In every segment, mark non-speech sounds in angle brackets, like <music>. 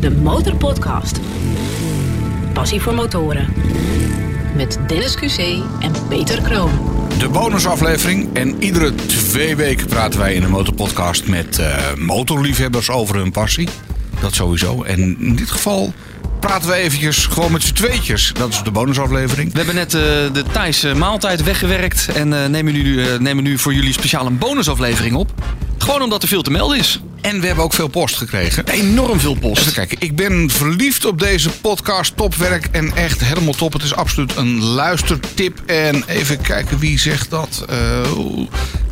De Motorpodcast. Passie voor motoren. Met Dennis QC en Peter Kroon. De bonusaflevering. En iedere twee weken praten wij in de Motorpodcast met eh, motorliefhebbers over hun passie. Dat sowieso. En in dit geval praten we eventjes gewoon met z'n tweetjes. Dat is de bonusaflevering. We hebben net eh, de Thaise maaltijd weggewerkt en eh, nemen, nu, eh, nemen nu voor jullie speciaal een bonusaflevering op. Gewoon omdat er veel te melden is. En we hebben ook veel post gekregen. <laughs> Enorm veel post. Even kijken, ik ben verliefd op deze podcast. Topwerk en echt helemaal top. Het is absoluut een luistertip. En even kijken wie zegt dat. Eh,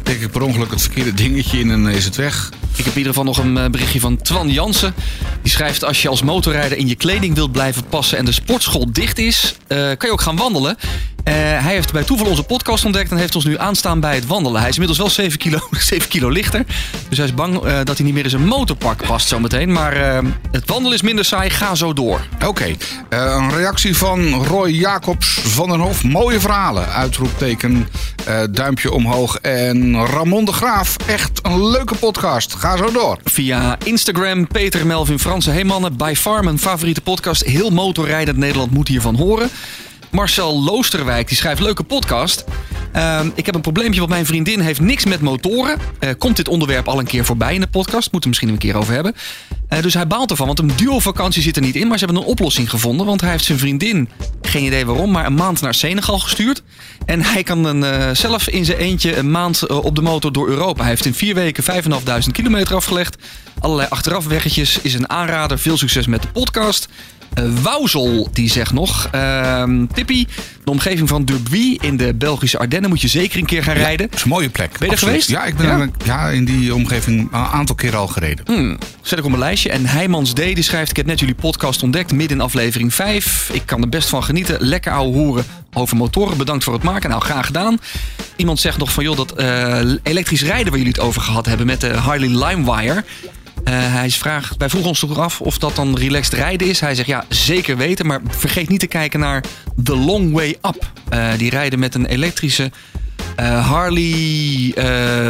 denk ik per ongeluk het verkeerde dingetje in en dan is het weg. Ik heb in ieder geval nog een eh, berichtje van Twan Jansen. Die schrijft: Als je als motorrijder in je kleding wilt blijven passen en de sportschool dicht is, eh, kan je ook gaan wandelen. Eh, hij heeft bij toeval onze podcast ontdekt en heeft ons nu aanstaan bij het wandelen. Hij is inmiddels wel 7 kilo, <laughs> 7 kilo lichter. Dus hij is bang eh, dat hij niet meer in zijn motorpak past zometeen. Maar eh, het wandelen is minder saai. Ga zo door. Oké, eh, een reactie van Roy Jacobs van den Hof. Mooie verhalen. Uitroepteken, eh, duimpje omhoog. En Ramon de Graaf, echt een leuke podcast. Ga zo door. Via Instagram, Peter Melvin Fransen. Hey mannen, by far favoriete podcast. Heel motorrijdend Nederland moet hiervan horen. Marcel Loosterwijk die schrijft leuke podcast. Ehm, ik heb een probleempje, want mijn vriendin heeft niks met motoren. Eh, komt dit onderwerp al een keer voorbij in de podcast? Moeten we misschien een keer over hebben. Eh, dus hij baalt ervan, want een duo-vakantie zit er niet in. Maar ze hebben een oplossing gevonden, want hij heeft zijn vriendin, geen idee waarom, maar een maand naar Senegal gestuurd. En hij kan eh, zelf in zijn eentje een maand op de motor door Europa. Hij heeft in vier weken 5.500 kilometer afgelegd. Allerlei achterafweggetjes is een aanrader. Veel succes met de podcast. Eh Wauzel, die zegt nog. ehm Tippie, de omgeving van Dubuis in de Belgische Ardennen moet je zeker een keer gaan rijden. Dat is een mooie plek. Ben je er geweest? Ja, ik ben Ja? er- ja, in die omgeving een aantal keer al gereden. Hmm, zet ik op mijn lijstje. En Heijmans D. die schrijft... Ik heb net jullie podcast ontdekt, midden in aflevering 5. Ik kan er best van genieten. Lekker ouwe horen over motoren. Bedankt voor het maken. Nou, graag gedaan. Iemand zegt nog van... joh, dat eh, elektrisch rijden waar jullie het over gehad hebben... met de Harley Limewire... Eh, hij vraagt, wij vroegen ons toch af of dat dan relaxed rijden is. Hij zegt ja, zeker weten. Maar vergeet niet te kijken naar The Long Way Up. Eh, die rijden met een elektrische eh, Harley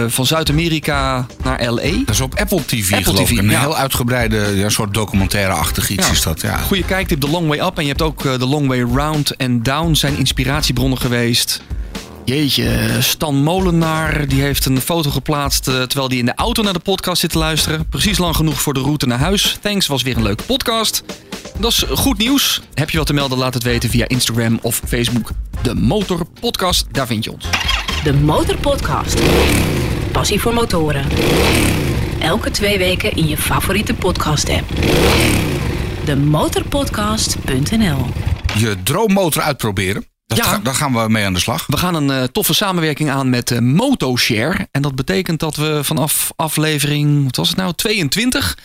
van Zuid-Amerika naar LA. Dat is op Apple TV Apple geloof ik. TV, Een ja. heel uitgebreide ja, soort documentaire-achtig iets Ja. is dat. Ja. Goede kijktip, The Long Way Up. En je hebt ook The Long Way Round en Down zijn inspiratiebronnen geweest. Jeetje, Stan Molenaar die heeft een foto geplaatst eh, terwijl hij in de auto naar de podcast zit te luisteren. Precies lang genoeg voor de route naar huis. Thanks, was weer een leuke podcast. Dat is goed nieuws. Heb je wat te melden, laat het weten via Instagram of Facebook. De Motor Podcast, daar vind je ons. De Motorpodcast. Passie voor motoren. Elke twee weken in je favoriete podcast app. Demotorpodcast.nl Je droommotor uitproberen. Dat Ja. ga- daar gaan we mee aan de slag. We gaan een eh, toffe samenwerking aan met eh, Motoshare. En dat betekent dat we vanaf aflevering, wat was het nou, 22,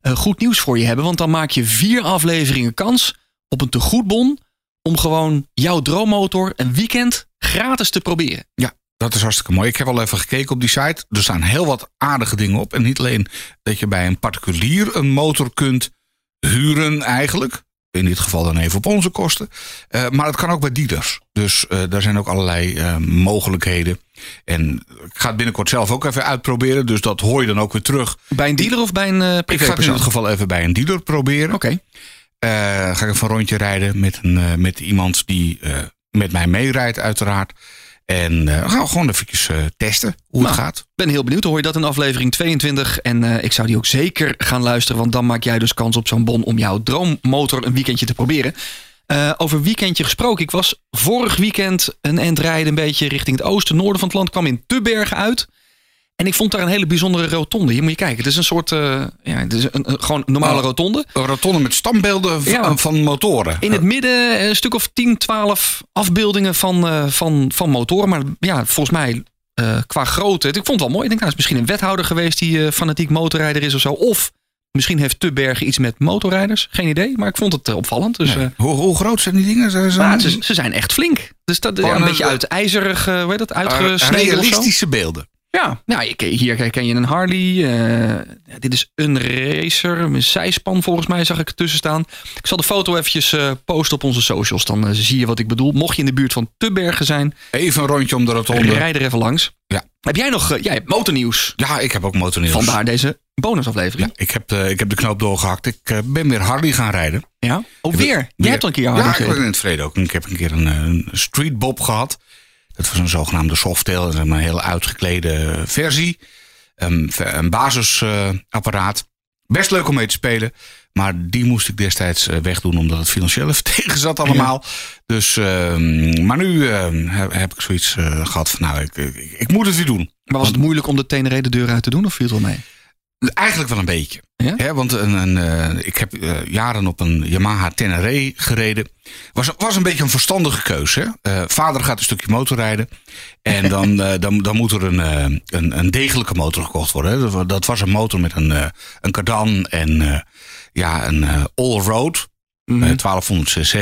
eh, goed nieuws voor je hebben. Want dan maak je vier afleveringen kans op een tegoedbon om gewoon jouw droommotor een weekend gratis te proberen. Ja, dat is hartstikke mooi. Ik heb al even gekeken op die site. Er staan heel wat aardige dingen op. En niet alleen dat je bij een particulier een motor kunt huren eigenlijk. In dit geval dan even op onze kosten. Eh, maar het kan ook bij dealers. Dus eh, daar zijn ook allerlei eh, mogelijkheden. En ik ga het binnenkort zelf ook even uitproberen. Dus dat hoor je dan ook weer terug. Bij een dealer of bij een eh Ik ga het in dit geval even bij een dealer proberen. Oké. Ga ik even een rondje rijden met, een, met iemand die met mij meerijdt uiteraard. En eh, gaan we gewoon eventjes eh, testen hoe het Nou, gaat. ben heel benieuwd. Hoor je dat in aflevering 22. En eh, ik zou die ook zeker gaan luisteren. Want dan maak jij dus kans op zo'n bon om jouw droommotor een weekendje te proberen. Over weekendje gesproken. Ik was vorig weekend een end rijden een beetje richting het oosten, noorden van het land. Kwam in Tubbergen uit. En ik vond daar een hele bijzondere rotonde. Hier moet je kijken. Het is een soort, eh, ja, het is een, gewoon normale rotonde. Een rotonde met standbeelden van, Ja. van motoren. In het midden een stuk of 10, 12 afbeeldingen van, eh, van, van motoren. Maar ja, volgens mij eh, qua grootte. Ik vond het wel mooi. Ik denk, nou, is misschien een wethouder geweest die fanatiek motorrijder is of zo. Of misschien heeft Tubbergen iets met motorrijders. Geen idee. Maar ik vond het opvallend. Dus Nee. hoe, hoe groot zijn die dingen? Zijn ze, nou, ze, ze zijn echt flink. Dus dat ja, een beetje uit ijzerig, hoe heet dat, uitgesneden of zo. realistische beelden. Ja, nou, ik- hier herken je een Harley. eh, ja, dit is een racer. Een zijspan volgens mij zag ik ertussen staan. Ik zal de foto eventjes eh, posten op onze socials. Dan eh, zie je wat ik bedoel. Mocht je in de buurt van Tubbergen zijn, Even een rondje om de rotonde. rijd er even langs. Ja. Heb jij nog... jij hebt motornieuws. Ja, ik heb ook motornieuws. Vandaar deze Bonusaflevering? Ja, ik heb, de, ik heb de knoop doorgehakt. Ik ben weer Harley gaan rijden. Ja. Oh, weer? Jij hebt al een keer Ja, Harley ik heb gereden. in het verleden ook. Ik heb een keer een, een Street Bob gehad. Dat was een zogenaamde softail. Een hele uitgeklede versie. Een, een basisapparaat. Best leuk om mee te spelen. Maar die moest ik destijds eh, wegdoen omdat het financieel <laughs> even tegen zat allemaal. Dus, ehm, maar nu ehm, heb, heb ik zoiets eh, gehad van nou, ik, ik, ik moet het weer doen. Maar was het moeilijk om de Tenere de deur uit te doen of viel het wel mee? Eigenlijk wel een beetje. Ja? Want een, een, eh, ik heb eh, jaren op een Yamaha Tenere gereden. Was, was een beetje een verstandige keuze. Eh, vader gaat een stukje motorrijden. En <laughs> dan, dan, dan moet er een, een, een degelijke motor gekocht worden. Hè? Dat wa- Dat was een motor met een, een kardan en ja, een all-road. Mhm. eh, 1200 cc.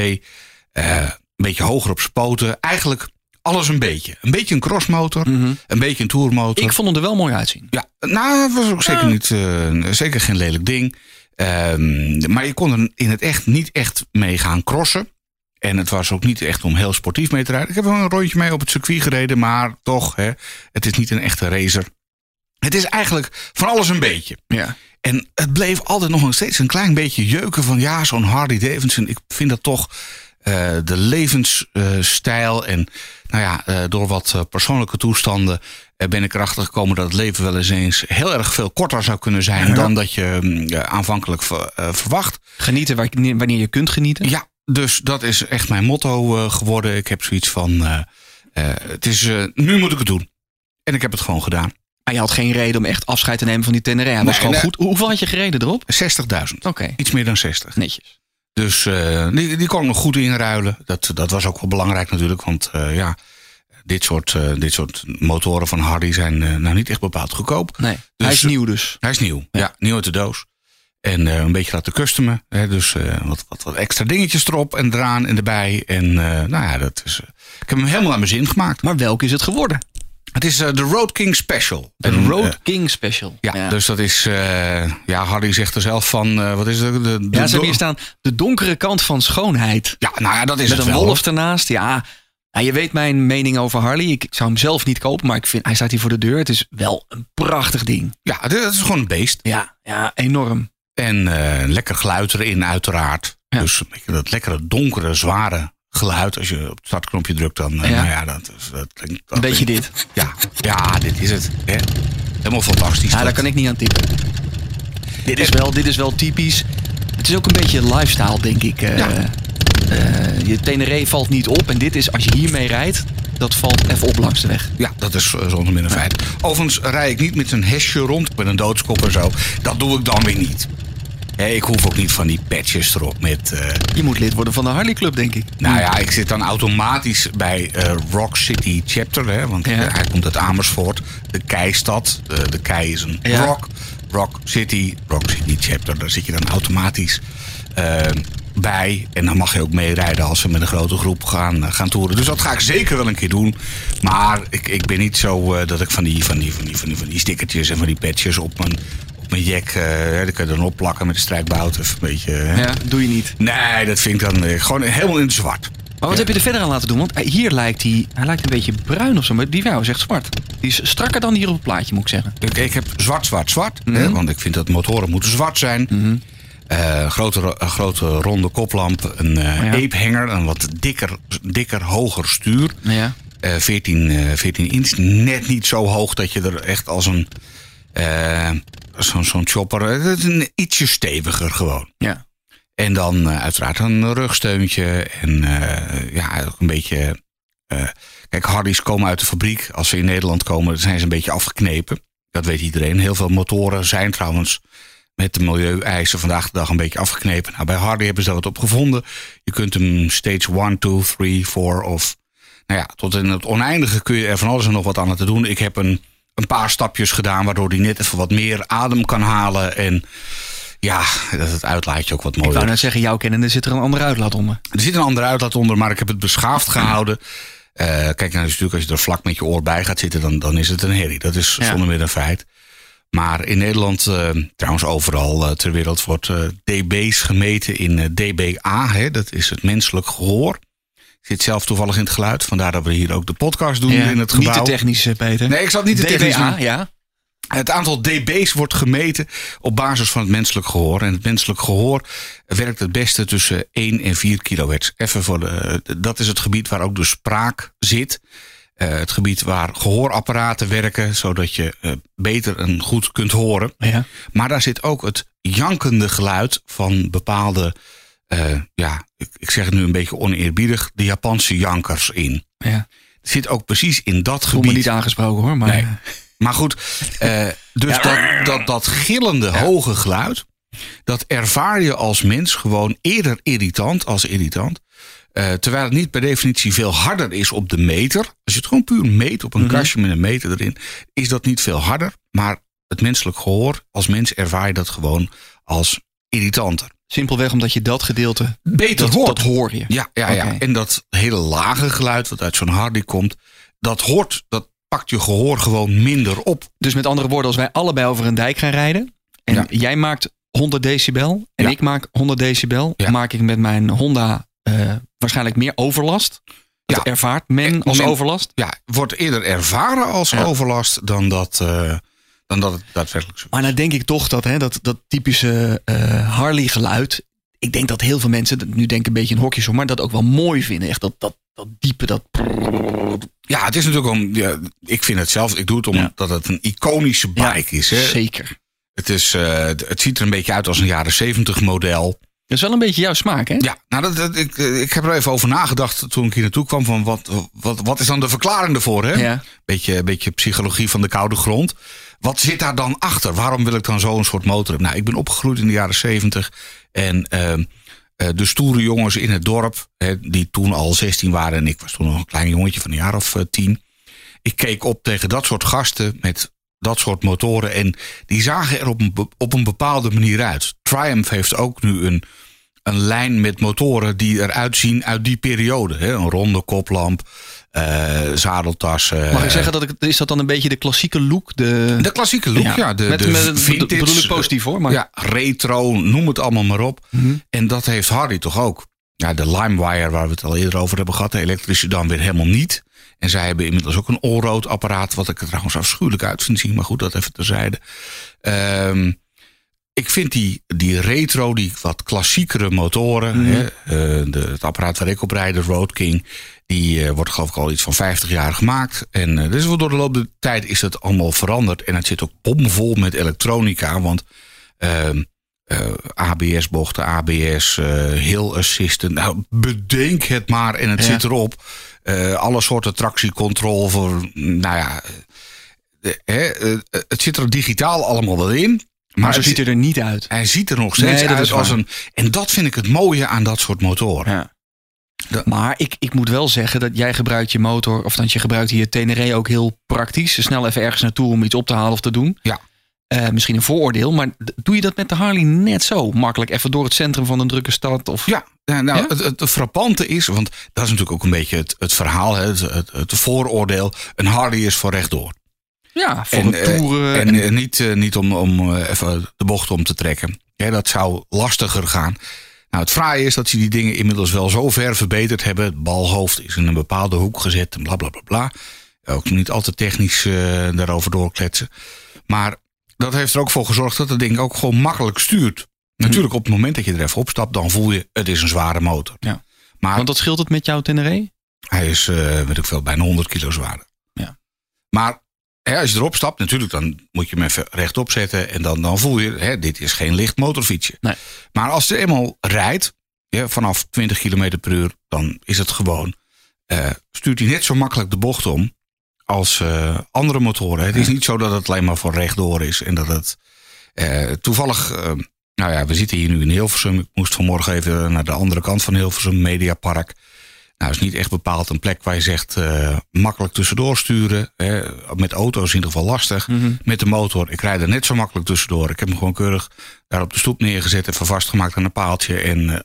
eh, een beetje hoger op zijn poten. Eigenlijk alles een beetje. Een beetje een crossmotor. Mhm. Een beetje een tourmotor. Ik vond hem er wel mooi uitzien. Ja, nou, het was ook zeker, niet, eh, zeker geen lelijk ding. Ehm, maar je kon er in het echt niet echt mee gaan crossen. En het was ook niet echt om heel sportief mee te rijden. Ik heb wel een rondje mee op het circuit gereden, maar toch, hè, het is niet een echte racer. Het is eigenlijk van alles een beetje. Ja. En het bleef altijd nog steeds een klein beetje jeuken van ja, zo'n Harley Davidson. Ik vind dat toch eh, de levensstijl. en nou ja, eh, door wat eh, persoonlijke toestanden ben ik erachter gekomen dat het leven wel eens eens heel erg veel korter zou kunnen zijn Ja. dan dat je mm, aanvankelijk ver- verwacht. Genieten wanneer je kunt genieten. Ja, dus dat is echt mijn motto geworden. Ik heb zoiets van, het is, nu moet ik het doen. En ik heb het gewoon gedaan. Maar je had geen reden om echt afscheid te nemen van die Tenere. Hij was Nee, gewoon nee. goed. Hoeveel had je gereden erop? 60.000. Oké, Iets meer dan 60. netjes. Dus eh, die, die kon ik nog goed inruilen. Dat, dat was ook wel belangrijk natuurlijk. Want eh, ja, dit soort, eh, dit soort motoren van Hardy zijn nou niet echt bepaald goedkoop. Nee, Dus- hij is nieuw dus. Hij is nieuw. Ja, nieuw uit de doos. En een beetje laten customen. Hè, dus wat, wat, wat extra dingetjes erop en eraan en erbij. En nou ja, dat is, ik heb hem helemaal naar mijn zin gemaakt. Maar welke is het geworden? Het is eh, de Road King Special. De Road eh, King Special. ja, dus dat is... eh, ja, Hardy zegt er zelf van... wat is het? De, de, ja, ze hebben hier staan de donkere kant van schoonheid. Ja, nou ja, dat is Met het een wel. wolf ernaast. Ja, Nou, je weet mijn mening over Harley. Ik zou hem zelf niet kopen, maar ik vind, hij staat hier voor de deur. Het is wel een prachtig ding. Ja, het het is gewoon een beest. Ja, ja enorm. En lekker geluid erin, uiteraard. Ja. Dus dat lekkere, donkere, zware geluid. Als je op het startknopje drukt, dan. eh, Ja. Nou ja, dat, dat klinkt. dat Een beetje klinkt- dit. Ja, ja, dit is het. Hè? Helemaal fantastisch. Ja, daar dat. kan ik niet aan tippen. Dit is wel, dit is wel typisch. Het is ook een beetje lifestyle, denk ik. eh eh, je Tenere valt niet op. En dit is, als je hiermee rijdt, dat valt even op langs de weg. Ja, dat is zonder meer een feit. Overigens rij ik niet met een hesje rond, met een doodskop en zo. Dat doe ik dan weer niet. Ik hoef ook niet van die patches erop met. eh, Je moet lid worden van de Harley Club, denk ik. Nou ja, ik zit dan automatisch bij eh, Rock City Chapter. Hè, want Ja. eh, hij komt uit Amersfoort. De Keistad. De, de Kei is een Ja. rock. Rock City. Rock City Chapter. Daar zit je dan automatisch eh, bij. En dan mag je ook meerijden als we met een grote groep gaan, eh, gaan toeren. Dus dat ga ik zeker wel een keer doen. Maar ik, ik ben niet zo eh, dat ik van die, van, die, van, die, van, die, van die stickertjes en van die patches op mijn, mijn jack... eh, hè, die kun je dan opplakken met de strijkbout. Even een beetje... hè. Ja, doe je niet. Nee, dat vind ik dan eh, gewoon helemaal in het zwart. Maar wat heb je er verder aan laten doen? Want eh, hier lijkt hij, hij lijkt een beetje bruin of zo. Maar die jou is echt zwart. Die is strakker dan hier op het plaatje, moet ik zeggen. Ik, ik heb zwart, zwart, zwart. Mhm. hè, want ik vind dat motoren moeten zwart zijn. Eh, grote, ro- een grote ronde koplamp. Een eh Ja. eephanger. Een wat dikker, dikker hoger stuur. Ja. Eh 14, eh 14 inch. Net niet zo hoog dat je er echt als een... eh, Zo'n chopper. Is een ietsje steviger gewoon. Ja. En dan eh, uiteraard een rugsteuntje. En eh, ja, een beetje. eh, kijk, Hardy's komen uit de fabriek. Als ze in Nederland komen, dan zijn ze een beetje afgeknepen. Dat weet iedereen. Heel veel motoren zijn trouwens met de milieueisen vandaag de dag een beetje afgeknepen. Nou, bij Hardy hebben ze daar wat op gevonden. Je kunt hem stage 1, 2, 3, 4 of. Nou ja, tot in het oneindige kun je er van alles en nog wat aan laten doen. Ik heb een, een paar stapjes gedaan waardoor hij net even wat meer adem kan halen. En ja, dat het uitlaatje ook wat Ik mooier wou net zeggen, jouw kennende zit er een andere uitlaat onder. er zit een andere uitlaat onder, maar ik heb het beschaafd gehouden. Eh, kijk, nou, natuurlijk als je er vlak met je oor bij gaat zitten, dan, dan is het een herrie. Dat is Ja. zonder meer een feit. Maar in Nederland, eh, trouwens overal eh, ter wereld, wordt dB's gemeten in dBA. Hè, dat is het menselijk gehoor. Zit zelf toevallig in het geluid. Vandaar dat we hier ook de podcast doen in het Niet gebouw. te technisch, eh, Peter. Nee, ik zat niet te technisch DBA, doen. ja. Het aantal dB's wordt gemeten op basis van het menselijk gehoor. En het menselijk gehoor werkt het beste tussen 1 en 4 kilohertz. Even voor de, dat is het gebied waar ook de spraak zit. Uh, het gebied waar gehoorapparaten werken, zodat je uh, beter en goed kunt horen. Ja. Maar daar zit ook het jankende geluid van bepaalde, uh, ja, ik, ik, zeg het nu een beetje oneerbiedig, de Japanse jankers in. Ja. Het zit ook precies in dat gebied. me niet aangesproken hoor. Maar... Nee. Maar goed, uh, dus dat, dat, dat gillende ja. hoge geluid, dat ervaar je als mens gewoon eerder irritant als irritant. Uh, terwijl het niet per definitie veel harder is op de meter. Als je het gewoon puur meet op een mm -hmm. kastje met een meter erin, is dat niet veel harder. Maar het menselijk gehoor, als mens ervaar je dat gewoon als irritanter. Simpelweg omdat je dat gedeelte beter dat, hoort. Dat hoor je. Ja, ja, ja. Okay. En dat hele lage geluid wat uit zo'n Hardy komt, dat hoort, dat pakt je gehoor gewoon minder op. Dus met andere woorden, als wij allebei over een dijk gaan rijden en Ja. jij maakt 100 decibel en Ja. ik maak 100 decibel, Ja. maak ik met mijn Honda eh, waarschijnlijk meer overlast. Dat Ja. ervaart men En als men- overlast. Ja, wordt eerder ervaren als overlast dan dat, eh, dan dat het daadwerkelijk zo is. Maar dan denk ik toch dat hè, dat, dat typische eh, Harley geluid. Ik denk dat heel veel mensen, nu denk ik een beetje in hokjes hoor, maar dat ook wel mooi vinden. Echt dat, dat, dat diepe, dat. Ja, het is natuurlijk om. Ja, ik vind het zelf. Ik doe het omdat Ja. het een iconische bike is. Hè. Zeker. Het, is eh, het ziet er een beetje uit als een jaren 70 model. Dat is wel een beetje jouw smaak, hè? Ja, nou, dat, dat- ik, ik heb er even over nagedacht toen ik hier naartoe kwam. Van wat, wat, wat is dan de verklaring ervoor? Hè? Ja. Beetje, beetje psychologie van de koude grond. Wat zit daar dan achter? Waarom wil ik dan zo'n soort motor? Nou, ik ben opgegroeid in de jaren 70. En ehm, eh, de stoere jongens in het dorp, hè, die toen al 16 waren. En ik was toen nog een klein jongetje van een jaar of eh, 10. Ik keek op tegen dat soort gasten met dat soort motoren. En die zagen er op een, op een bepaalde manier uit. Triumph heeft ook nu een, een lijn met motoren die eruit zien uit die periode. Een ronde koplamp, eh zadeltassen. Mag ik zeggen dat ik, is dat dan een beetje de klassieke look? De, De klassieke look, ja. de, met, de met, vintage, bedoel ik positief hoor. Maar Ja, retro, noem het allemaal maar op. Mhm. En dat heeft Hardy toch ook. Ja, de LimeWire, waar we het al eerder over hebben gehad, de elektrische dan weer helemaal niet. En zij hebben inmiddels ook een allroad apparaat, wat ik er trouwens afschuwelijk uit vind zien. Maar goed, dat even terzijde. Ehm ik vind die, die retro, die wat klassiekere motoren. Mhm. Hè, eh, de, het apparaat waar ik op rijd, de Road King. Die eh, wordt geloof ik al iets van 50 jaar gemaakt. En eh, dus wel door de loop der tijd is het allemaal veranderd. En het zit ook bomvol met elektronica. Want ehm, eh, ABS-bochten, ABS, Hill Assistant. Nou, bedenk het maar en het Ja. zit erop. Alle soorten tractiecontrole voor, nou ja... hè, het zit er digitaal allemaal wel in. Maar het ziet hij er niet uit. hij ziet er nog steeds Nee, uit als waar. een. En dat vind ik het mooie aan dat soort motoren. Ja. De- Maar ik, ik moet wel zeggen dat jij gebruikt je motor, of dat je gebruikt hier Tenere ook heel praktisch. Snel even ergens naartoe om iets op te halen of te doen. Ja. Eh, misschien een vooroordeel, maar doe je dat met de Harley net zo makkelijk? Even door het centrum van een drukke stad? Of... Ja, nou, Ja? Het, het frappante is, want dat is natuurlijk ook een beetje het, het verhaal, hè, het, het, het vooroordeel. Een Harley is voor rechtdoor. Ja, voor En, eh, toeren. En, eh, niet, eh, niet om, om even de bocht om te trekken. Ja, dat zou lastiger gaan. Nou, het fraaie is dat ze die dingen inmiddels wel zo ver verbeterd hebben. Het balhoofd is in een bepaalde hoek gezet en bla bla bla bla. Ook niet al te technisch daarover doorkletsen. Maar dat heeft er ook voor gezorgd dat het ding ook gewoon makkelijk stuurt. Natuurlijk, op het moment dat je er even opstapt, dan voel je het is een zware motor. Ja. Maar Want wat scheelt het met jouw Tenere? hij is, eh weet ik veel, bijna 100 kilo zwaarder. Ja. Maar hè, als je erop stapt, natuurlijk, dan moet je hem even rechtop zetten. En dan, dan voel je, hè, dit is geen licht motorfietsje. Nee. Maar als het eenmaal rijdt, ja, vanaf 20 km per uur, dan is het gewoon, eh, stuurt hij net zo makkelijk de bocht om als eh, andere motoren. Het is niet zo dat het alleen maar voor rechtdoor is. En dat het eh, toevallig, nou ja, we zitten hier nu in Hilversum. Ik moest vanmorgen even naar de andere kant van Hilversum, Mediapark. Nou, is niet echt bepaald een plek waar je zegt eh, makkelijk tussendoor sturen. Hè. Met auto's in ieder geval lastig. Mhm. Met de motor, ik rijd er net zo makkelijk tussendoor. Ik heb hem gewoon keurig daar op de stoep neergezet, even vastgemaakt aan een paaltje. En uh,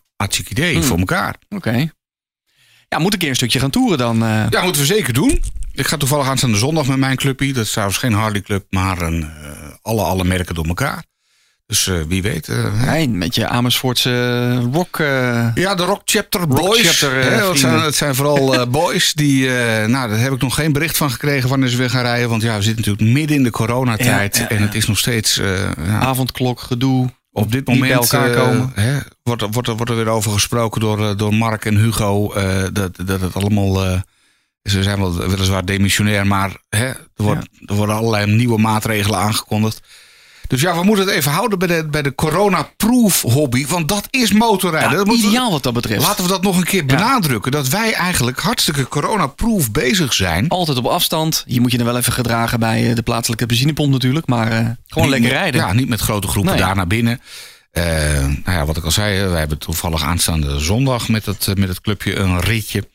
idee Mm. voor elkaar. Oké. Ja, moet keer een stukje gaan toeren dan. eh. Ja, moeten we zeker doen. Ik ga toevallig aanstaande zondag met mijn clubje. Dat is trouwens geen Harley Club, maar een, alle, alle merken door elkaar. Dus eh, wie weet. Nee, met je Amersfoortse rock. eh, Ja, de Rock Chapter Rock Boys. Chapter, hè, het, zijn, het zijn vooral <laughs> boys die. nou, daar heb ik nog geen bericht van gekregen wanneer ze weer gaan rijden. Want ja, we zitten natuurlijk midden in de coronatijd. Ja, ja, En het is nog steeds. ja, avondklok, gedoe. op dit die bij moment elkaar komen. hè, wordt, er- wordt, wordt er weer over gesproken door, door Mark en Hugo. dat, dat het allemaal. ze zijn wel weliswaar demissionair, maar hè, er, wordt, er worden allerlei nieuwe maatregelen aangekondigd. Dus ja, we moeten het even houden bij de, bij de corona-proof hobby. Want dat is motorrijden. Ja, Dat moeten we- ideaal wat dat betreft. Laten we dat nog een keer benadrukken. Dat wij eigenlijk hartstikke corona-proof bezig zijn. Altijd op afstand. Je moet je dan wel even gedragen bij eh, de plaatselijke benzinepomp natuurlijk. Maar eh, gewoon Niet lekker rijden. Ja, niet met grote groepen Nee. daar naar binnen. Eh, nou ja, wat ik al zei, wij hebben toevallig aanstaande zondag met het, met het clubje een ritje.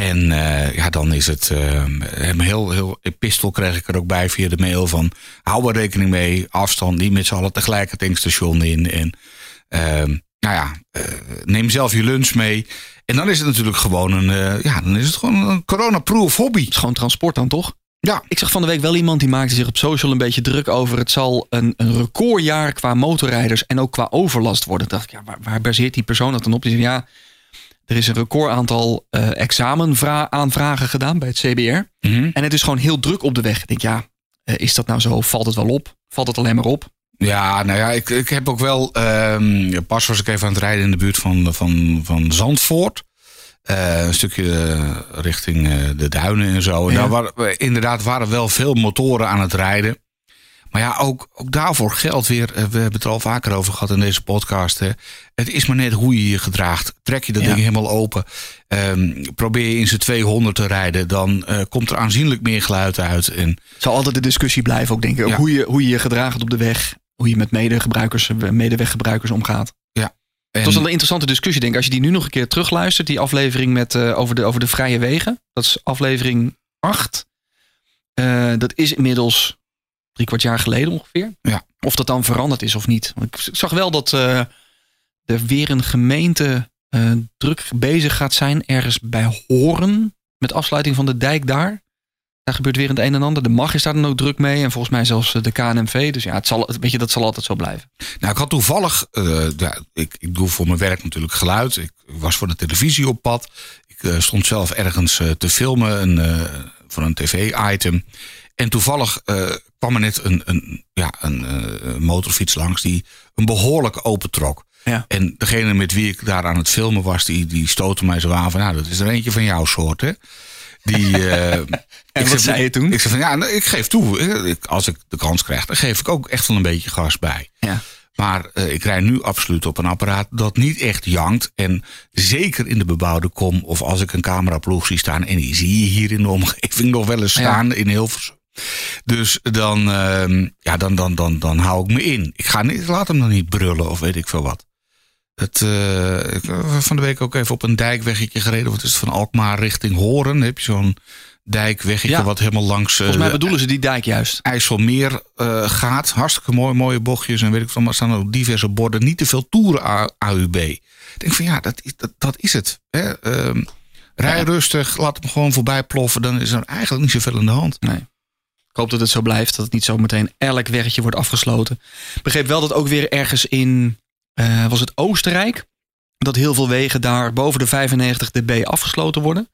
En eh, ja, dan is het een heel, heel epistel kreeg ik er ook bij via de mail van hou er rekening mee, afstand, niet met z'n allen tegelijk het tankstation in. En ehm, nou ja, eh, neem zelf je lunch mee. En dan is het natuurlijk gewoon een, ja, dan is het gewoon een corona-proof hobby. Het is gewoon transport dan toch? Ja, Ik zag van de week wel iemand die maakte zich op social een beetje druk over. Het zal een, een recordjaar qua motorrijders en ook qua overlast worden. Dacht ik, ja, waar, waar baseert die persoon dat dan op? Die zei, ja, er is een record aantal eh examenaanvragen gedaan bij het CBR. Mhm. En het is gewoon heel druk op de weg. Ik denk, ja, eh, is dat nou zo? Valt het wel op? Valt het alleen maar op? Ja, nou ja, ik, ik heb ook wel. ehm, pas was ik even aan het rijden in de buurt van, van, van Zandvoort. Eh, een stukje richting de duinen en zo. En Ja. daar waren, inderdaad waren wel veel motoren aan het rijden. Maar ja, ook, ook daarvoor geldt weer. eh, We hebben het er al vaker over gehad in deze podcast. Hè. Het is maar net hoe je je gedraagt. Trek je dat Ja. ding helemaal open. ehm, probeer je in z'n 200 te rijden. Dan eh, komt er aanzienlijk meer geluid uit. En zal altijd de discussie blijven, ook denk ik. Ook Ja. hoe, je, hoe je je gedraagt op de weg. Hoe je met medegebruikers, eh, medeweggebruikers omgaat. en, Het was wel een interessante discussie, denk ik. Als je die nu nog een keer terugluistert, die aflevering met, over, de, over de vrije wegen. Dat is aflevering 8. Eh, dat is inmiddels drie kwart jaar geleden ongeveer. Ja. Of dat dan veranderd is of niet. Want Ik zag wel dat eh, er weer een gemeente eh, druk bezig gaat zijn. Ergens bij Horen. Met afsluiting van de dijk daar. Daar gebeurt weer het een en ander. De MAG is daar dan ook druk mee. En volgens mij zelfs eh, de KNMV. Dus ja, het zal, weet je, dat zal altijd zo blijven. Nou, ik had toevallig, ja, ik, ik doe voor mijn werk natuurlijk geluid. Ik was voor de televisie op pad. Ik stond zelf ergens te filmen een, voor een tv-item. En toevallig eh, kwam er net een, een, ja, een eh, motorfiets langs die een behoorlijk opentrok. Ja. En degene met wie ik daar aan het filmen was, die, die stootte mij zo aan van, nou, dat is er eentje van jouw soort, hè? Die, eh, <laughs> En ik wat zei je toen? Ik zei van, ja, nou, ik geef toe. Ik- Als ik de kans krijg, dan geef ik ook echt wel een beetje gas bij. Ja. Maar ik rij nu absoluut op een apparaat dat niet echt jankt. En zeker in de bebouwde kom of als ik een cameraploeg zie staan... en die zie je hier in de omgeving nog wel eens Ja. staan in Hilversum. Dus dan, ehm, ja, dan, dan, dan, dan hou ik me in. Ik ga niet, laat hem dan niet brullen of weet ik veel wat. Het, ik heb van de week ook even op een dijkweggetje gereden. Wat is het, van Alkmaar richting Horen? Heb je zo'n dijkweggetje Ja. wat helemaal langs... eh, Volgens mij bedoelen ze die dijk juist. IJsselmeer gaat. Hartstikke mooi, mooie bochtjes en weet ik veel. Maar er staan ook diverse borden. Niet te veel toeren AUB. Ik denk van ja, dat is, dat, dat is het. Hè? Ehm, rij Ja. rustig, laat hem gewoon voorbij ploffen. Dan is er eigenlijk niet zoveel aan de hand. Nee. Ik hoop dat het zo blijft. Dat het niet zo meteen elk weggetje wordt afgesloten. Ik begreep wel dat ook weer ergens in, eh, was het Oostenrijk, dat heel veel wegen daar boven de 95 dB afgesloten worden.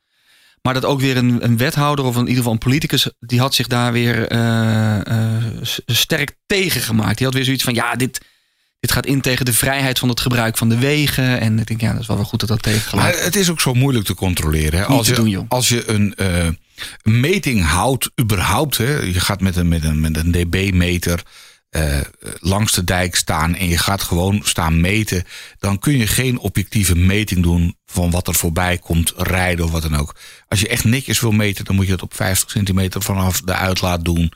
Maar dat ook weer een, een wethouder of in ieder geval een politicus, die had zich daar weer eh, eh, sterk tegen gemaakt. Die had weer zoiets van, ja, dit, dit gaat in tegen de vrijheid van het gebruik van de wegen. En ik denk, ja, dat is wel wel goed dat dat Maar tegengeluid het is ook zo moeilijk te controleren. Hè? Als, te je, doen, als je een eh, meting houdt, überhaupt. Hè? Je gaat met een, met een, met een dB-meter eh, langs de dijk staan en je gaat gewoon staan meten. Dan kun je geen objectieve meting doen van wat er voorbij komt, rijden of wat dan ook. Als je echt netjes wil meten, dan moet je het op 50 centimeter vanaf de uitlaat doen.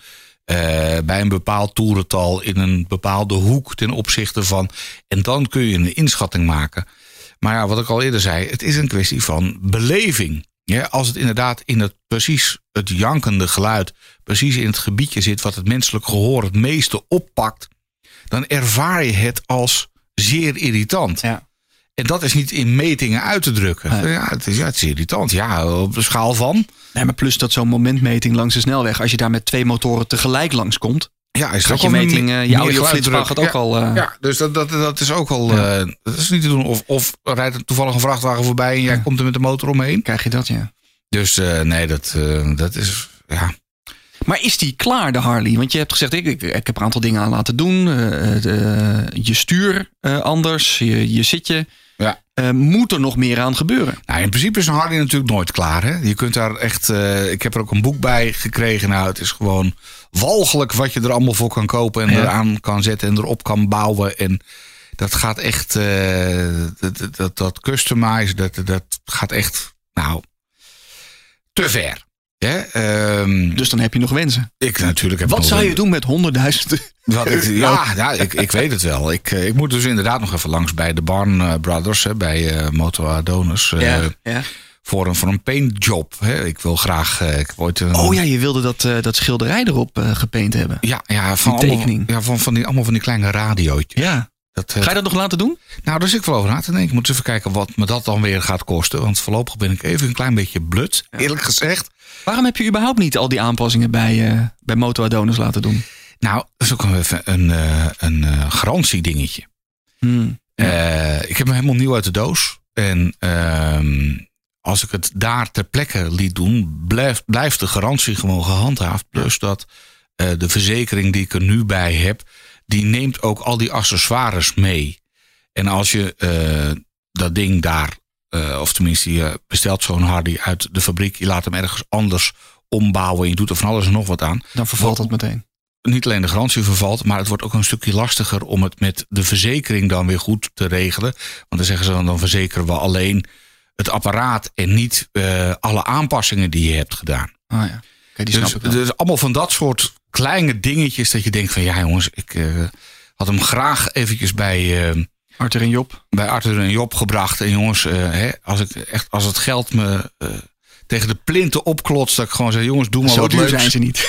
Eh, bij een bepaald toerental in een bepaalde hoek ten opzichte van. En dan kun je een inschatting maken. Maar ja, wat ik al eerder zei, het is een kwestie van beleving. Ja, als het inderdaad in het precies het jankende geluid, precies in het gebiedje zit wat het menselijk gehoor het meeste oppakt, dan ervaar je het als zeer irritant. Ja. En dat is niet in metingen uit te drukken. Ja, het is, ja, het is irritant. Ja, op de schaal van. Nee, maar plus dat zo'n momentmeting langs de snelweg, als je daar met twee motoren tegelijk langs komt, Ja, hij Gaat je meting, uh, je audioflitspaal gaat ook ja, al... Uh, ja, dus dat, dat, dat is ook al... Ja. Uh, dat is niet te doen. Of, of rijdt er toevallig een vrachtwagen voorbij en jij ja. komt er met de motor omheen. Krijg je dat, ja. Dus nee, dat, dat is... Ja. Maar is die klaar, de Harley? Want je hebt gezegd, ik, ik, ik heb een aantal dingen aan laten doen. De, je stuur anders, je, je zitje. Ja. Uh, moet er nog meer aan gebeuren? Nou, in principe is een Harley natuurlijk nooit klaar. Hè? Je kunt daar echt. Uh, ik heb er ook een boek bij gekregen. Nou, het is gewoon walgelijk wat je er allemaal voor kan kopen en ja. eraan kan zetten en erop kan bouwen. En dat gaat echt. Uh, dat, dat, dat customize, dat, dat gaat echt. Nou, te ver. Um, dus dan heb je nog wensen. Ik natuurlijk heb Wat zou je doen met honderdduizenden? Wat ik, <laughs> ja, ja ik, ik weet het wel. Ik, ik moet dus inderdaad nog even langs bij de Barn Brothers, hè, bij uh, Moto Adonis. Uh, ja, ja. Voor een, voor een paintjob. Hè. Ik wil graag. Uh, ik ooit een, oh ja, je wilde dat, dat schilderij erop gepaint hebben. Ja, ja van, die tekening. Allemaal, ja, van, van die, allemaal van die kleine radiootjes. Ja. Dat, Ga je dat nog laten doen? Nou, daar zit ik wel over na te denken. Ik moet eens even kijken wat me dat dan weer gaat kosten. Want voorlopig ben ik even een klein beetje blut, eerlijk gezegd. Waarom heb je überhaupt niet al die aanpassingen bij, uh, bij Moto Adonis laten doen? Nou, dat is ook even een, uh, een uh, garantiedingetje. Hmm, ja. ik heb hem helemaal nieuw uit de doos. En ehm, als ik het daar ter plekke liet doen, blijft, blijft de garantie gewoon gehandhaafd. Plus dat de verzekering die ik er nu bij heb, die neemt ook al die accessoires mee. En als je dat ding daar uh, of tenminste, je bestelt zo'n Hardy uit de fabriek. Je laat hem ergens anders ombouwen. Je doet er van alles en nog wat aan. Dan vervalt het meteen. Niet alleen de garantie vervalt, maar het wordt ook een stukje lastiger om het met de verzekering dan weer goed te regelen. Want dan zeggen ze dan, dan verzekeren we alleen het apparaat en niet uh, alle aanpassingen die je hebt gedaan. Ah ja. Die dus, dus allemaal van dat soort kleine dingetjes dat je denkt van ja jongens, ik uh, had hem graag eventjes bij... Uh, Arthur en Job. Bij Arthur en Job gebracht. En jongens, uh, hè, als, ik echt, als het geld me tegen de plinten opklotst, dat ik gewoon zeg: jongens, doe maar Zo wat duur leuks. zijn ze niet.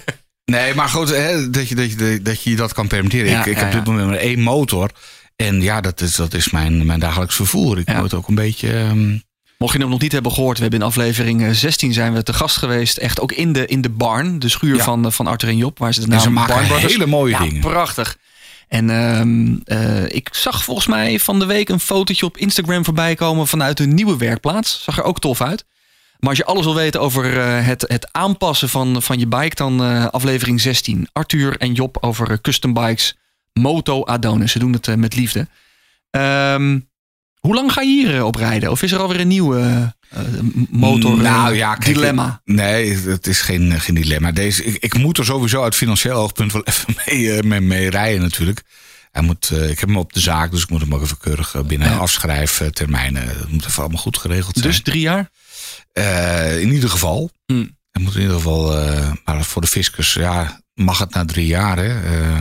<laughs> nee, maar goed, hè, dat, je, dat, je, dat je dat kan permitteren. Ja, ik ik ja, heb ja. dit moment maar één motor. En ja, dat is, dat is mijn, mijn dagelijks vervoer. Ik moet ook een beetje. um, Mocht je hem nog niet hebben gehoord, we hebben in aflevering eh, 16 zijn we te gast geweest. Echt ook in de, in de barn, de schuur Ja. van, eh, van Arthur en Job. Waar ze de en naam ze maken Barn Brothers- hele mooie ja, dingen. prachtig. En ehm, eh, ik zag volgens mij van de week een fotootje op Instagram voorbij komen vanuit hun nieuwe werkplaats. Zag er ook tof uit. Maar als je alles wil weten over eh, het, het aanpassen van, van je bike, dan eh, aflevering 16. Arthur en Job over eh, custom bikes, Moto Adonis. Ze doen het eh, met liefde. Ehm, hoe lang ga je hier eh, op rijden? Of is er alweer een nieuwe eh, motor eh, Nou ja, kijk, dilemma? Nee, het is geen, geen dilemma. Deze, ik, ik moet er sowieso uit financieel oogpunt wel <laughs> even mee, eh, mee, mee rijden natuurlijk. Hij moet, eh, ik heb hem op de zaak, dus ik moet hem ook even keurig eh, binnen Ja. afschrijftermijnen. Dat moet even allemaal goed geregeld zijn. Dus drie jaar? Eh, in ieder geval. Hm. Het moet in ieder geval, eh, maar voor de fiscus, ja, mag het na drie jaar, hè? Eh,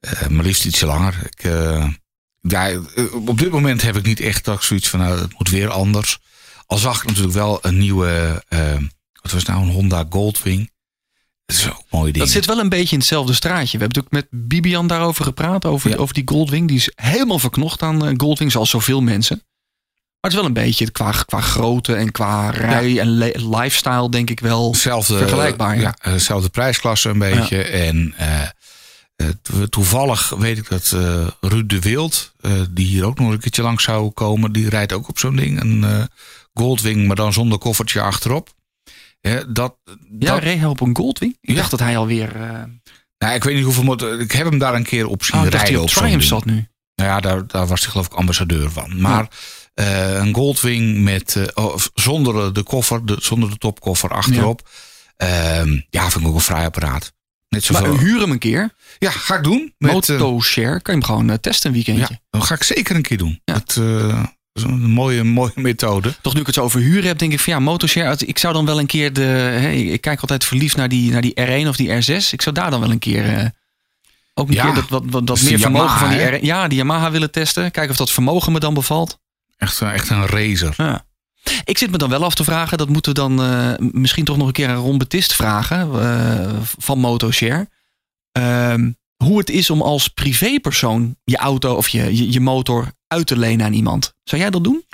eh, maar liefst ietsje langer. Ik, eh, ja, eh, op dit moment heb ik niet echt dat ik zoiets van, nou, het moet weer anders. Al zag ik natuurlijk wel een nieuwe, eh, wat was het nou, een Honda Goldwing. Dat is ook mooi ding. Dat zit wel een beetje in hetzelfde straatje. We hebben natuurlijk met Bibian daarover gepraat, over, Ja. over die Goldwing. Die is helemaal verknocht aan eh, Goldwing, zoals zoveel mensen. Maar het is wel een beetje qua, qua grootte en qua rij en le- lifestyle, denk ik wel. Hetzelfde, vergelijkbaar, ja. Ja, dezelfde prijsklasse een beetje. En toevallig weet ik dat eh Ruud de Wild, eh, die hier ook nog een keertje langs zou komen, die rijdt ook op zo'n ding. Een eh, Goldwing, maar dan zonder koffertje achterop. Hè, dat, Ja, dat, reed op een Goldwing? Ik Ja. dacht dat hij alweer... eh nou, ik weet niet hoeveel motor. Ik heb hem daar een keer op zien oh, ik dacht rijden. hij op Triumph zat nu. Nou ja, daar, daar was hij geloof ik ambassadeur van. Maar eh, een Goldwing met, eh, of zonder de koffer, de, zonder de topkoffer achterop. Ja, ja vind ik ook een fraai apparaat. Net Maar huur hem een keer. Ja, ga ik doen. Met, eh. Kan je hem gewoon eh, testen een weekendje. ja, dat ga ik zeker een keer doen. Ja. Dat eh, is een mooie, mooie methode. Toch nu ik het zo over huren heb, denk ik van ja, motorshare. Ik zou dan wel een keer de. Ik kijk altijd verliefd naar die, naar die R1 of die R6. Ik zou daar dan wel een keer. ook een Ja, keer dat, wat, wat, dat dat is meer vermogen Yamaha, van die? R1. Ja, die Yamaha willen testen. Kijken of dat vermogen me dan bevalt. Echt, echt een racer. Ja. Ik zit me dan wel af te vragen. Dat moeten we dan eh, misschien toch nog een keer aan Ron Betist vragen. eh, van Motoshare. Ehm, hoe het is om als privépersoon je auto of je, je, je motor uit te lenen aan iemand. Zou jij dat doen?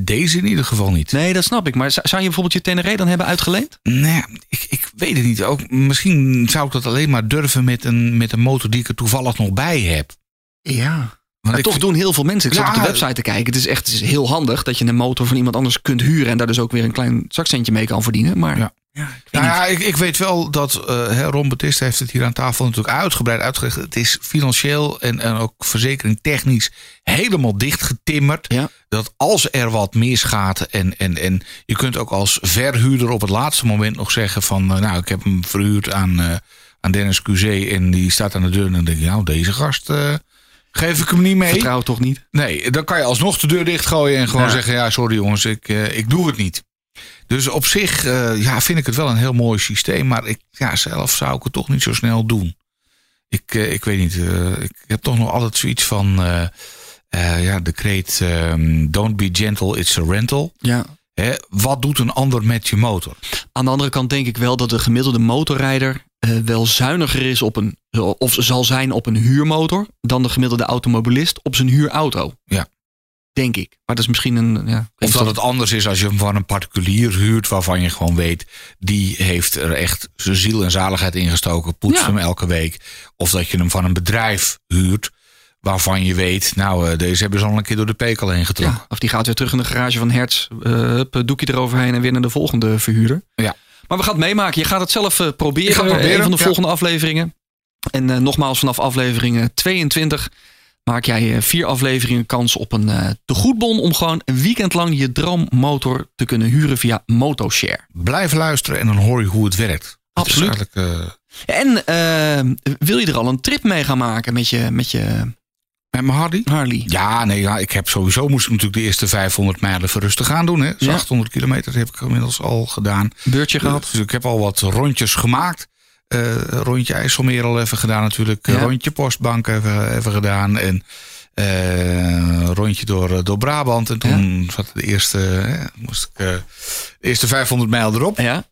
Deze in ieder geval niet. Nee, dat snap ik. Maar zou je bijvoorbeeld je Teneré dan hebben uitgeleend? Nee, ik, ik weet het niet. Ook, misschien zou ik dat alleen maar durven met een, met een motor die ik er toevallig nog bij heb. Ja. Maar ik toch vind- doen heel veel mensen. Ik zat Ja, op de website te kijken. Het is echt het is heel handig dat je een motor van iemand anders kunt huren. En daar dus ook weer een klein zakcentje mee kan verdienen. Maar Ja. ja, ik weet Nou ja, ik, ik weet wel dat hè, Ron heeft het hier aan tafel natuurlijk uitgebreid uitgelegd. Het is financieel en, en ook verzekering technisch helemaal dichtgetimmerd. Ja. Dat als er wat misgaat en, en, en je kunt ook als verhuurder op het laatste moment nog zeggen van... eh, nou, ik heb hem verhuurd aan, eh, aan Dennis QC en die staat aan de deur. En dan denk je, nou, deze gast geef ik hem niet mee. Vertrouw toch niet? Nee, dan kan je alsnog de deur dichtgooien en gewoon Ja. zeggen: Ja, sorry jongens, ik, eh, ik doe het niet. Dus op zich eh, ja, vind ik het wel een heel mooi systeem, maar ik, ja, zelf zou ik het toch niet zo snel doen. Ik, eh, ik weet niet, ik heb toch nog altijd zoiets van: ja, de kreet ehm, Don't be gentle, it's a rental. Ja. Hè, wat doet een ander met je motor? Aan de andere kant denk ik wel dat de gemiddelde motorrijder eh, wel zuiniger is op een, of zal zijn op een huurmotor dan de gemiddelde automobilist op zijn huurauto. Ja. Denk ik. Maar dat is misschien een. Ja, Of dat het anders is als je hem van een particulier huurt, waarvan je gewoon weet, die heeft er echt zijn ziel en zaligheid ingestoken, poetst Ja. hem elke week. Of dat je hem van een bedrijf huurt, waarvan je weet, nou, eh, deze hebben ze al een keer door de pekel heen getrokken. Ja, of die gaat weer terug in de garage van Hertz. eh hup, doekje eroverheen en weer naar de volgende verhuurder. Ja. Maar we gaan het meemaken. Je gaat het zelf eh, proberen. Ik ga proberen, Een van de ja. volgende afleveringen. En eh, nogmaals, vanaf aflevering 22 maak jij eh, vier afleveringen kans op een eh tegoedbon om gewoon een weekend lang je droommotor te kunnen huren via Motoshare. Blijf luisteren en dan hoor je hoe het werkt. Dat Absoluut. eh, En eh, wil je er al een trip mee gaan maken met je, met je met mijn Hardy? Harley? Ja, nee, ja, ik heb sowieso moest ik natuurlijk de eerste 500 mijlen voor rustig aan doen. Hè. Dus Ja. 800 kilometer heb ik inmiddels al gedaan. Beurtje gehad? Dus ik heb al wat rondjes gemaakt. Eh, rondje IJsselmeer al even gedaan natuurlijk. Ja. Rondje Postbank even, even gedaan. En eh, rondje door, door Brabant. En toen zat de eerste, eh, moest ik, eh, de eerste 500 mijl erop. Ja.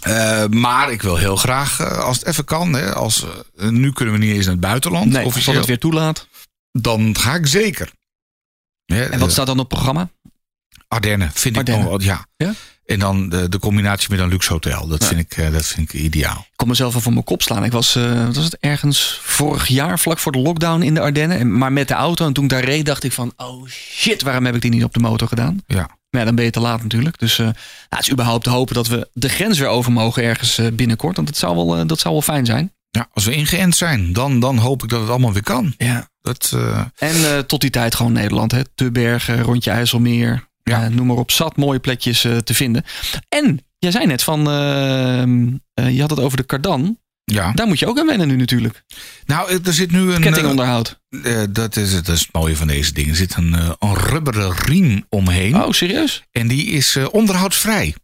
Eh, maar ik wil heel graag, eh, als het even kan. Hè, als, eh, nu kunnen we niet eens naar het buitenland. Nee, als officieel. dat het weer toelaat. Dan ga ik zeker. En wat eh, staat dan op programma? Ardennen vind Ardennen. ik nog ja. Ja? En dan de, de combinatie met een luxe hotel. Dat, Ja. vind, ik, eh, dat vind ik ideaal. Ik kon mezelf wel voor mijn kop slaan. Ik was, eh, wat was het, ergens vorig jaar, vlak voor de lockdown in de Ardennen. En, maar met de auto. En toen ik daar reed, dacht ik van, oh shit, waarom heb ik die niet op de motor gedaan? Ja. Maar ja, dan ben je te laat natuurlijk. Dus nou, het is überhaupt te hopen dat we de grens weer over mogen ergens binnenkort. Want dat zou wel, dat zou wel fijn zijn. Ja, als we ingeënt zijn, dan, dan hoop ik dat het allemaal weer kan. Ja. Dat, eh, En eh, tot die tijd gewoon Nederland. Hè? Te Bergen, Rondje IJsselmeer. Ja. eh, noem maar op, zat mooie plekjes te vinden. En, jij zei net van, eh, eh, je had het over de kardan. ja. Daar moet je ook aan wennen nu natuurlijk. Nou, er zit nu een. Kettingonderhoud. dat, is, het- dat is het mooie van deze dingen. Er zit een, eh, een rubberen riem omheen. Oh, serieus? En die is eh, onderhoudsvrij.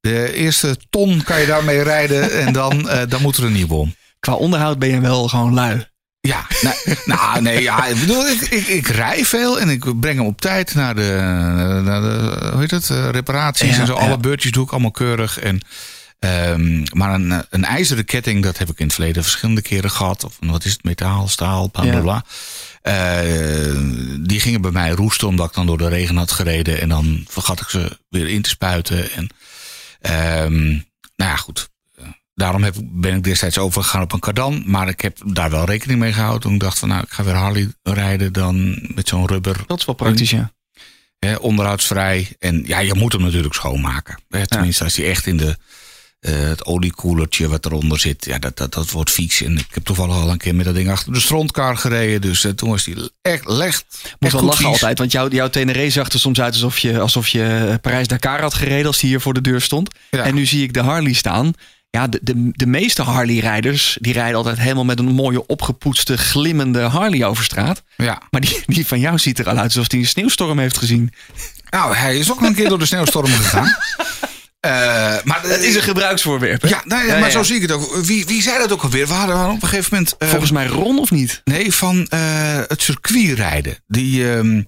De eerste ton kan je daarmee rijden en dan, dan moet er een nieuwe om. Qua onderhoud ben je wel gewoon lui. Ja, nou, nou nee, ja, ik bedoel, ik, ik, ik rij veel en ik breng hem op tijd naar de, naar de hoe heet het, eh, reparaties Ja, en zo. ja. Alle beurtjes doe ik allemaal keurig. En, ehm, maar een, een ijzeren ketting, dat heb ik in het verleden verschillende keren gehad. Of wat is het, metaal, staal, bla bla Ja. bla. Eh, die gingen bij mij roesten omdat ik dan door de regen had gereden. En dan vergat ik ze weer in te spuiten. En, ehm, nou ja, goed. Daarom heb, ben ik destijds overgegaan op een kardan. Maar ik heb daar wel rekening mee gehouden. Toen ik dacht van nou, ik ga weer Harley rijden dan met zo'n rubber. Dat is wel praktisch, ja. Hè, onderhoudsvrij. En ja, je moet hem natuurlijk schoonmaken. Tenminste, als hij echt in de, eh, het oliekoelertje wat eronder zit. Ja, dat, dat, dat wordt vies. En ik heb toevallig al een keer met dat ding achter de strontkar gereden. Dus eh, toen was die echt lecht. Moet wel lachen vies. altijd, want jouw, jouw Teneré zag er soms uit alsof je, alsof je Parijs-Dakar had gereden als die hier voor de deur stond. Ja. En nu zie ik de Harley staan. Ja, de, de, de meeste Harley-rijders, die rijden altijd helemaal met een mooie opgepoetste, glimmende Harley over straat. Ja. Maar die, die van jou ziet er al uit alsof hij een sneeuwstorm heeft gezien. Nou, hij is ook een keer door de sneeuwstorm gegaan. <laughs> Eh, maar Het is een gebruiksvoorwerp. hè? Ja, nou ja, Ja, maar ja. zo zie ik het ook. Wie, wie zei dat ook alweer? We hadden op een gegeven moment. eh, Volgens mij Ron of niet? Nee, van eh, het circuitrijden. Die. ehm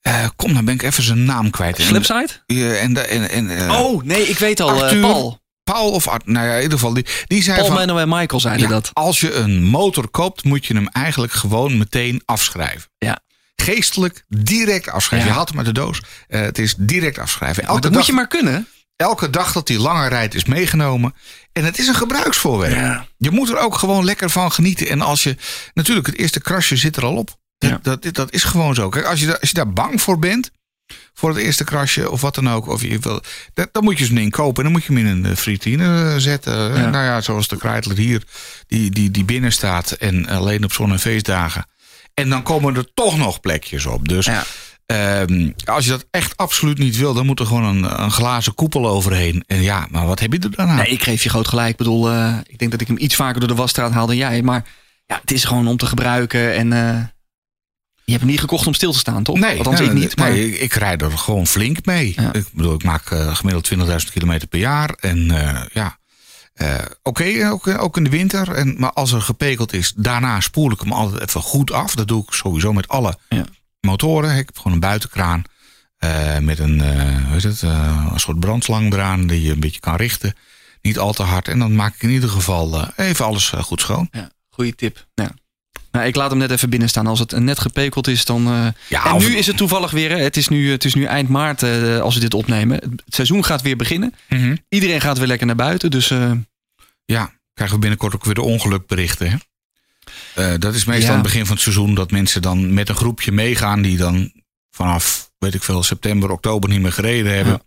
eh, kom, dan ben ik even zijn naam kwijt. En- Slipside? eh, en, en, en, eh, Oh, nee, ik weet al. eh, Arthur Paul. Paul of Art, nou ja, in ieder geval. Die, die zei Paul, van. Menno en Michael zeiden ja, dat. Als je een motor koopt, moet je hem eigenlijk gewoon meteen afschrijven. Ja. geestelijk direct afschrijven. Ja. Je haalt hem uit de doos. Eh, het is direct afschrijven. Elke, dat dag, moet je maar kunnen. elke dag dat die langer rijdt is meegenomen. En het is een gebruiksvoorwerp. Je moet er ook gewoon lekker van genieten. En als je, natuurlijk, het eerste krasje zit er al op. Dat, Ja. dat, dat is gewoon zo. Kijk, als je, als je daar bang voor bent, voor het eerste krasje of wat dan ook, of je wil, dat, dan moet je zo'n ding kopen en dan moet je hem in een eh, frietine eh, zetten. Ja. Nou ja, zoals de Kreitler hier, die, die, die binnen staat en alleen op zon- en feestdagen. En dan komen er toch nog plekjes op. Dus Ja. ehm, als je dat echt absoluut niet wil, dan moet er gewoon een, een glazen koepel overheen. En ja, maar wat heb je er dan aan? Nee, ik geef je groot gelijk. Ik bedoel, eh, ik denk dat ik hem iets vaker door de wasstraat haal dan jij. Maar ja, het is gewoon om te gebruiken. En je hebt hem niet gekocht om stil te staan, toch? Nee, Althans, nee, ik niet. Maar, nee, ik, rijd er gewoon flink mee. Ja. Ik bedoel, ik maak eh, gemiddeld 20.000 kilometer per jaar. En eh, ja, eh, oké, ook, ook in de winter. En, maar als er gepekeld is, daarna spoel ik hem altijd even goed af. Dat doe ik sowieso met alle Ja. motoren. Ik heb gewoon een buitenkraan met een, hoe heet het, een soort brandslang eraan die je een beetje kan richten. Niet al te hard. En dan maak ik in ieder geval even alles goed schoon. ja, goede tip. Ja. Nou, ik laat hem net even binnen staan. Als het net gepekeld is, dan. eh, Ja, en nu is het toevallig weer. Het, is nu, het is nu eind maart eh, als we dit opnemen. Het seizoen gaat weer beginnen. Mhm. Iedereen gaat weer lekker naar buiten. Dus eh, Ja, krijgen we binnenkort ook weer de ongelukberichten. Hè? Dat is meestal Ja. aan het begin van het seizoen dat mensen dan met een groepje meegaan die dan vanaf, weet ik veel, september, oktober niet meer gereden hebben. Ja.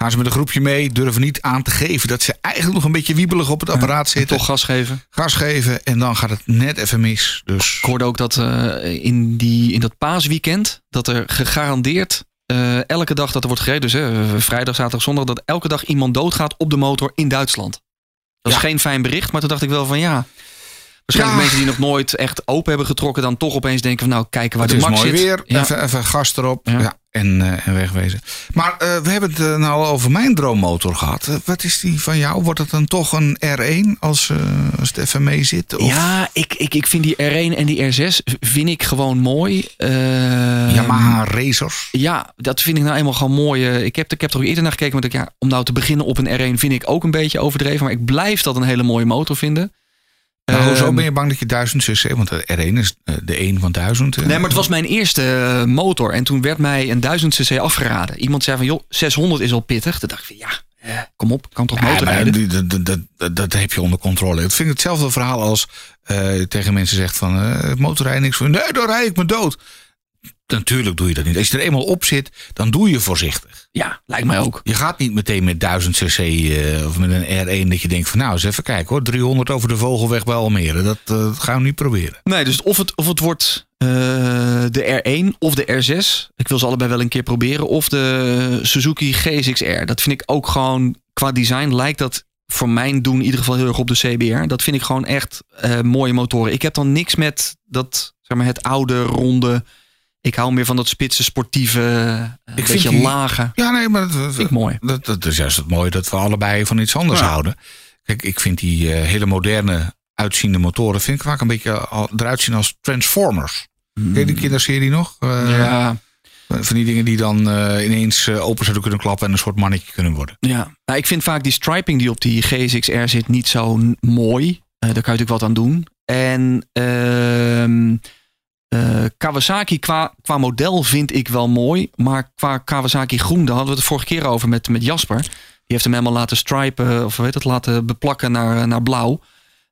Gaan ze met een groepje mee, durven niet aan te geven dat ze eigenlijk nog een beetje wiebelig op het apparaat zitten. toch gas geven. Gas geven en dan gaat het net even mis. Dus Ik hoorde ook dat eh, in, die, in dat paasweekend. dat er gegarandeerd. eh, elke dag dat er wordt gereden. Dus hè, vrijdag, zaterdag, zondag. dat elke dag iemand doodgaat op de motor in Duitsland. Dat is Ja. geen fijn bericht. Maar toen dacht ik wel van ja. Waarschijnlijk Ja. mensen die nog nooit echt open hebben getrokken. dan toch opeens denken van nou kijken waar het de is max mooi zit. weer, Ja. even, even gas erop Ja. ja. en, eh, en wegwezen. Maar eh, we hebben het nou al over mijn droommotor gehad. Eh, wat is die van jou? Wordt het dan toch een R1 als, als het even mee zit? Of Ja, ik, ik, ik vind die R1 en die R6 vind ik gewoon mooi. Yamaha Racers? Ja, dat vind ik nou eenmaal gewoon mooi. Ik heb, ik heb er ook eerder naar gekeken. Maar ik, ja, om nou te beginnen op een R1 vind ik ook een beetje overdreven. Maar ik blijf dat een hele mooie motor vinden. Hoezo Ehm, ben je bang dat je 1000 cc, want de R1 is eh, de 1 van 1000. eh. Nee, maar het was mijn eerste eh, motor. En toen werd mij een 1000 cc afgeraden. Iemand zei van, joh, 600 is al pittig. Toen dacht ik van, ja, kom op, kan toch Ja, motorrijden? die- dat, dat, dat, dat, heb je onder controle. Ik vind hetzelfde verhaal als tegen mensen zegt van eh motorrijden niks voor. Nee, dan rijd ik me dood. Natuurlijk doe je dat niet. Als je er eenmaal op zit, dan doe je voorzichtig. Ja, lijkt mij ook. Je gaat niet meteen met 1000 cc eh, of met een R1 dat je denkt van nou eens even kijken hoor. 300 over de Vogelweg bij Almere. Dat, eh, dat gaan we niet proberen. Nee, dus of het, of het wordt eh, de R1 of de R6. Ik wil ze allebei wel een keer proberen. Of de Suzuki GSX-R. Dat vind ik ook gewoon, qua design lijkt dat voor mijn doen in ieder geval heel erg op de CBR. Dat vind ik gewoon echt mooie motoren. Ik heb dan niks met dat, zeg maar, het oude, ronde. Ik hou meer van dat spitse, sportieve, een vind beetje die- lage. Ja, nee, maar dat, Vind ik mooi. Dat, dat is juist het mooie dat we allebei van iets anders Ja. houden. Kijk, ik vind die eh, hele moderne uitziende motoren vind ik vaak een beetje al, eruit zien als Transformers. Ken je die kinderserie nog? Eh, Ja, Van die dingen die dan eh, ineens eh, open zouden kunnen klappen en een soort mannetje kunnen worden. Ja, nou, ik vind vaak die striping die op die GSX-R zit niet zo mooi. Eh, daar kan je natuurlijk wat aan doen. En eh, Kawasaki qua, qua model vind ik wel mooi. Maar qua Kawasaki groen, daar hadden we het vorige keer over met, met Jasper. Die heeft hem helemaal laten stripen, of weet het, laten beplakken naar, naar blauw.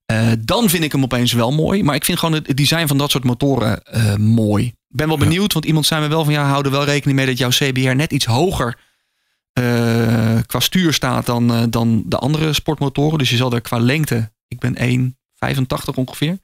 Eh, dan vind ik hem opeens wel mooi. Maar ik vind gewoon het design van dat soort motoren eh, mooi. Ik ben wel benieuwd, want iemand zei me wel van ja, hou er wel rekening mee dat jouw CBR net iets hoger qua stuur staat dan, dan de andere sportmotoren. Dus je zal er qua lengte, ik ben 1,85 ongeveer.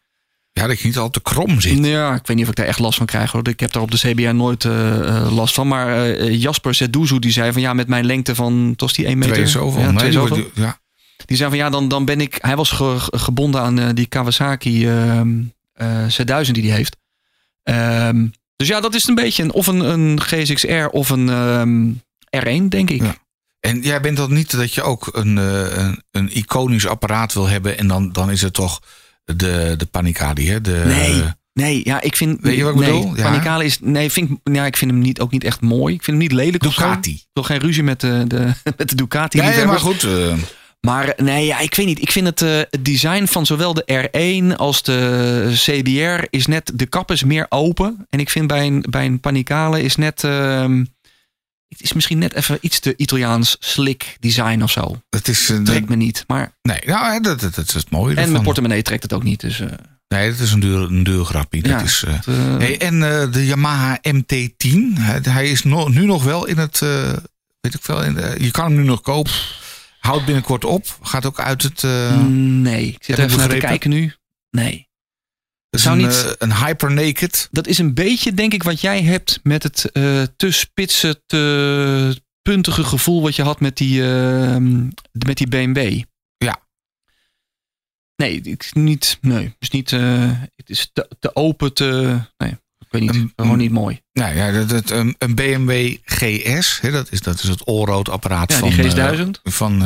Ja, dat je niet al te krom zit. Ja, ik weet niet of ik daar echt last van krijg. Hoor. Ik heb daar op de CBR nooit eh, eh, last van. Maar eh, Jasper Zeduzu die zei van ja, met mijn lengte van, was die 1 meter? Twee zoveel. Ja, nee, twee die zoveel. ja. Die zei van ja, dan, dan ben ik. Hij was ge- ge- gebonden aan die Kawasaki ehm eh, C1000 die hij heeft. Ehm, dus ja, dat is een beetje een, of een, een GSX-R of een ehm, R1, denk ik. Ja. En jij bent dan niet dat je ook een, een, een iconisch apparaat wil hebben en dan, dan is het toch de, de Panicadi, hè? De, Nee. Nee, ja, ik vind. Weet je wat ik nee, bedoel? Ja. Panicale is. Nee, vind ik, ja, ik vind hem niet, ook niet echt mooi. Ik vind hem niet lelijk. Ducati. Ik wil geen ruzie met de, de, <laughs> met de Ducati. Nee, maar goed. eh, Maar nee, ja, ik weet niet. Ik vind het, eh, het design van zowel de R1 als de CBR is net... De kap is meer open. En ik vind bij een, bij een Panicale is net... ehm, het is misschien net even iets te Italiaans slick design of zo. Het is, Trekt me niet. Maar, nee, nou, dat, dat, dat is het mooie en mijn portemonnee trekt het ook niet. Dus, eh, Nee, dat is een duur, een duur grappie. Dat Ja, is, eh, het, eh, hey, en de Yamaha MT10, hij, hij is no- nu nog wel in het, weet ik veel, in de- je kan hem nu nog kopen. Houdt binnenkort op. Gaat ook uit het, eh, nee, ik zit even naar te kijken nu. Nee. Zou een, niet- eh, een Hyper Naked. Dat is een beetje, denk ik, wat jij hebt met het eh, te spitse, te puntige gevoel wat je had met die, eh, met die BMW. Ja. Nee, ik niet. Nee, het is niet. eh, het is te, te open, te. Nee, ik weet niet. Een- gewoon niet mooi. Nou ja, dat, dat, een, BMW GS, hè, dat, is, dat is het allroad apparaat Ja, van... die eh, GS1000. van